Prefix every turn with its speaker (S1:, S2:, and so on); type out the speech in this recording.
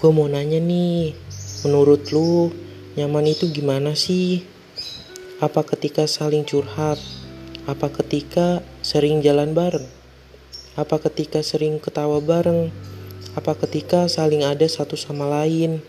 S1: Gue mau nanya nih, menurut lu nyaman itu gimana sih? Apa ketika saling curhat? Apa ketika sering jalan bareng? Apa ketika sering ketawa bareng? Apa ketika saling ada satu sama lain?